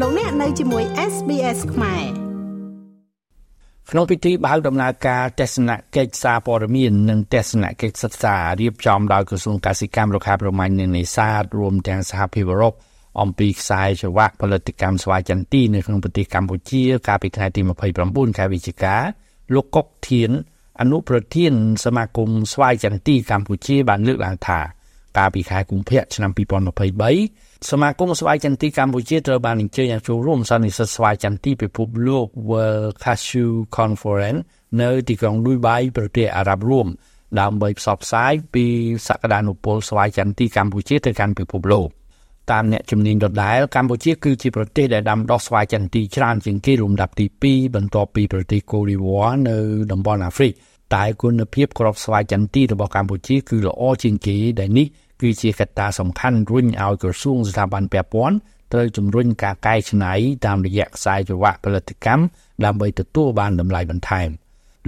លោកអ្នកនៅជាមួយ SBS ខ្មែរក្នុងពិធីបើកដំណើរការទស្សនកិច្ចសារព័ត៌មាននិងទស្សនកិច្ចសិក្សារៀបចំដោយក្រសួងកសិកម្មរុក្ខាប្រមាញ់និងនេសាទរួមទាំងសហភាពអឺរ៉ុបអំពីខ្សែច្រវាក់ផលិតកម្មស្វាយចន្ទីនៅក្នុងប្រទេសកម្ពុជា កាលពីថ្ងៃទី29ខែវិច្ឆិកាលោកកុកធានអនុប្រធានសមាគមស្វាយចន្ទីកម្ពុជាបានលើកឡើងថា កាលពីខែកុម្ភៈឆ្នាំ2023សមាគមស្វាយចន្ទីកម្ពុជាត្រូវបានអញ្ជើញឲ្យចូលរួមសន្និសីទស្វាយចន្ទីពិភពលោក World Cashew Conference នៅទីក្រុងឌុយបៃប្រទេសអារ៉ាប់រួមដើម្បីផ្សព្វផ្សាយពីសក្តានុពលស្វាយចន្ទីកម្ពុជាទៅកាន់ពិភពលោកតាមអ្នកជំនាញដដែលកម្ពុជាគឺជាប្រទេសដែលដាំដុះស្វាយចន្ទីច្រើនជាងគេលំដាប់ទី2បន្ទាប់ពីប្រទេសកូរីវ៉ានៅតំបន់អាហ្វ្រិក តែគុណភាពក្របស្វាយចន្ទីរបស់កម្ពុជាគឺល្អជាងគេដែលនេះគឺជាកត្តាសំខាន់រុញឲ្យក្រសួងស្ថាប័នពាក់ព័ន្ធត្រូវជំរុញការកែច្នៃតាមរយៈខ្សែច្រវាក់ផលិតកម្មដើម្បីទទួលបានតម្លៃបន្ថែម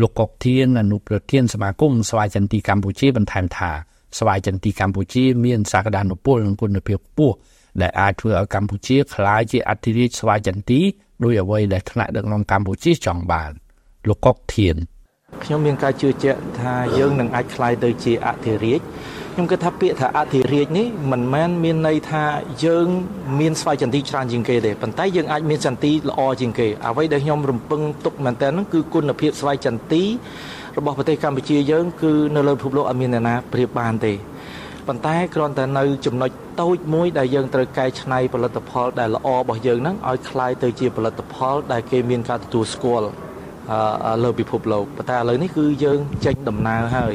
លោកកុកធានអនុប្រធានសមាគមស្វាយចន្ទីកម្ពុជាបន្ថែមថាស្វាយចន្ទីកម្ពុជាមានសក្តានុពលនិងគុណភាពខ្ពស់ដែលអាចធ្វើឲ្យកម្ពុជាក្លាយជាអធិរាជស្វាយចន្ទីដោយអ្វីដែលថ្នាក់ដឹកនាំកម្ពុជាចង់បានលោកកុកធាន ខ្ញុំមានការជឿជាក់ថាយើងនឹងអាចក្លាយទៅជាអធិរាជខ្ញុំគិតថាពាក្យថាអធិរាជនេះមិនមែនមានន័យថាយើងមានស្វ័យចន្ទីច្រើនជាងគេទេប៉ុន្តែយើងអាចមានចន្ទីល្អជាងគេអ្វីដែលខ្ញុំរំពឹងទុកមែនតើហ្នឹងគឺគុណភាពស្វ័យចន្ទីរបស់ប្រទេសកម្ពុជាយើងគឺនៅលើពិភពលោកអត់មានអ្នកណាប្រៀបបានទេប៉ុន្តែគ្រាន់តែនៅចំណុចតូចមួយដែលយើងត្រូវកែច្នៃផលិតផលដែលល្អរបស់យើងហ្នឹងឲ្យคล้ายទៅជាផលិតផលដែលគេមានការទទួលស្គាល់ លើពិភពលោកប៉ុន្តែឥឡូវនេះគឺយើងចេញដំណើរហើយ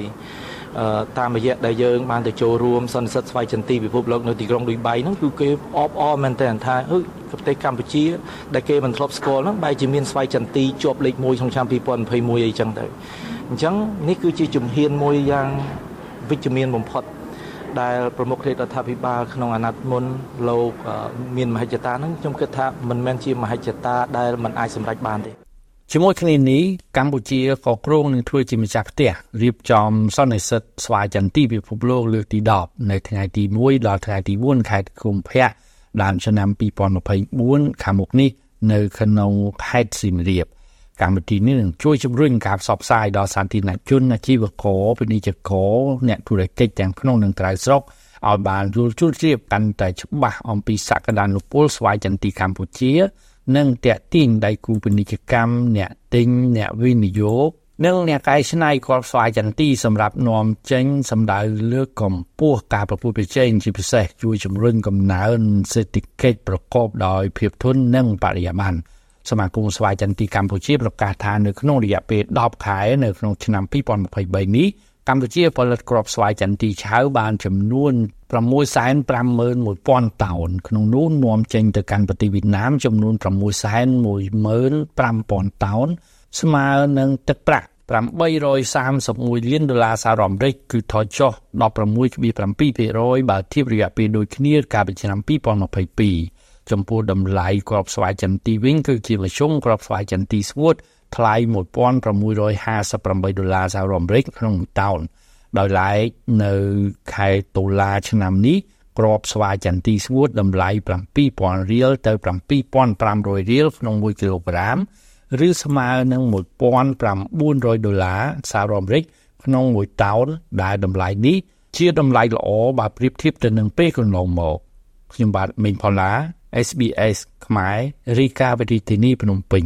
តាមរយៈដែលយើងបានទៅចូលរួមសន្និសីទស្វ័យចន្ទីពិភពលោកនៅទីក្រុងឌុយបៃហ្នឹងគឺគេអបអរមែនតើថាអឺប្រទេសកម្ពុជា ដែលគេមិនធ្លាប់ស្គាល់ហ្នឹងបែរជាមានស្វ័យចន្ទីជាប់លេខ1ក្នុងឆ្នាំ2021អីចឹងទៅអញ្ចឹងនេះគឺជាជំហានមួយយ៉ាងវិជ្ជមានបំផុតដែលប្រមុខរាជរដ្ឋាភិបាលក្នុងអាណត្តិមុនលោកមានមហិច្ឆតាហ្នឹងខ្ញុំគិតថាមិនមែនជាមហិច្ឆតាដែលมันអាចសម្រេចបានទេ ជាមួយគ្នានេះកម្ពុជាក៏គ្រោងនឹងធ្វើជាម្ចាស់ផ្ទះរៀបចំសន្និសីទស្វាយចន្ទីពិភពលោកលើកទី10នៅថ្ងៃទី1ដល់ថ្ងៃទី4ខែកុម្ភៈដើមឆ្នាំ2024ខាងមុខនេះនៅក្នុងខេត្តសៀមរាបកម្មវិធីនេះនឹងជួយជំរុញការផ្សព្វផ្សាយដល់សាធារណជនអាជីវករពាណិជ្ជករអ្នកធុរកិច្ចទាំងក្នុងនិងក្រៅស្រុកឲ្យបានយល់ជ្រាបជ្រាបកាន់តែច្បាស់អំពីសក្តានុពលស្វ័យចន្ទីកម្ពុជា និងតេទៀងដៃគូពាណិជ្ជកម្មអ្នកទិញអ្នកវិនិយោគនិងអ្នកកែច្នៃគ្រាប់ស្វាយចន្ទីសម្រាប់នាំចេញសម្ដៅលើកកម្ពស់ការប្រកួតប្រជែងជាពិសេសជួយជំរុញកំណើនសេដ្ឋកិច្ចប្រកបដោយភាពធន់និងបរិយាបន្នសមាគមស្វាយចន្ទីកម្ពុជាប្រកាសថានៅក្នុងរយៈពេល10ខែនៅក្នុងឆ្នាំ2023នេះ កម្ពុជាផលិតគ្រាប់ស្វាយចន្ទីឆៅបានចំនួន651,000តោនក្នុងនោះនាំចេញទៅកាន់ប្រទេសវៀតណាមចំនួន615,000តោនស្មើនឹងទឹកប្រាក់831លានដុល្លារសហរដ្ឋអាមេរិកគឺថយចុះ16.7%បើធៀបរយៈពេលដូចគ្នាកាលពីឆ្នាំ2022ចំពោះតម្លៃគ្រាប់ស្វាយចន្ទីវិញគឺជាមធ្យមគ្រាប់ស្វាយចន្ទីស្ងួត ថ្លៃ1658ដុល្លារសហរដ្ឋអាមេរិកក្នុងមួយតោនដោយឡែកនៅខែតុលាឆ្នាំនេះក្របស្វាយចន្ទីស្ងួតតម្លៃ7000រៀលទៅ7500រៀលក្នុង1គីឡូក្រាមឬស្មើនឹង1900ដុល្លារសហរដ្ឋអាមេរិកក្នុងមួយតោនដែលតម្លៃនេះជាតម្លៃល្អបើប្រៀបធៀបទៅនឹងពេលកន្លងមកខ្ញុំបាទមេងផល្លា SBS ខ្មែររីកាវិទ្យានីភ្នំពេញ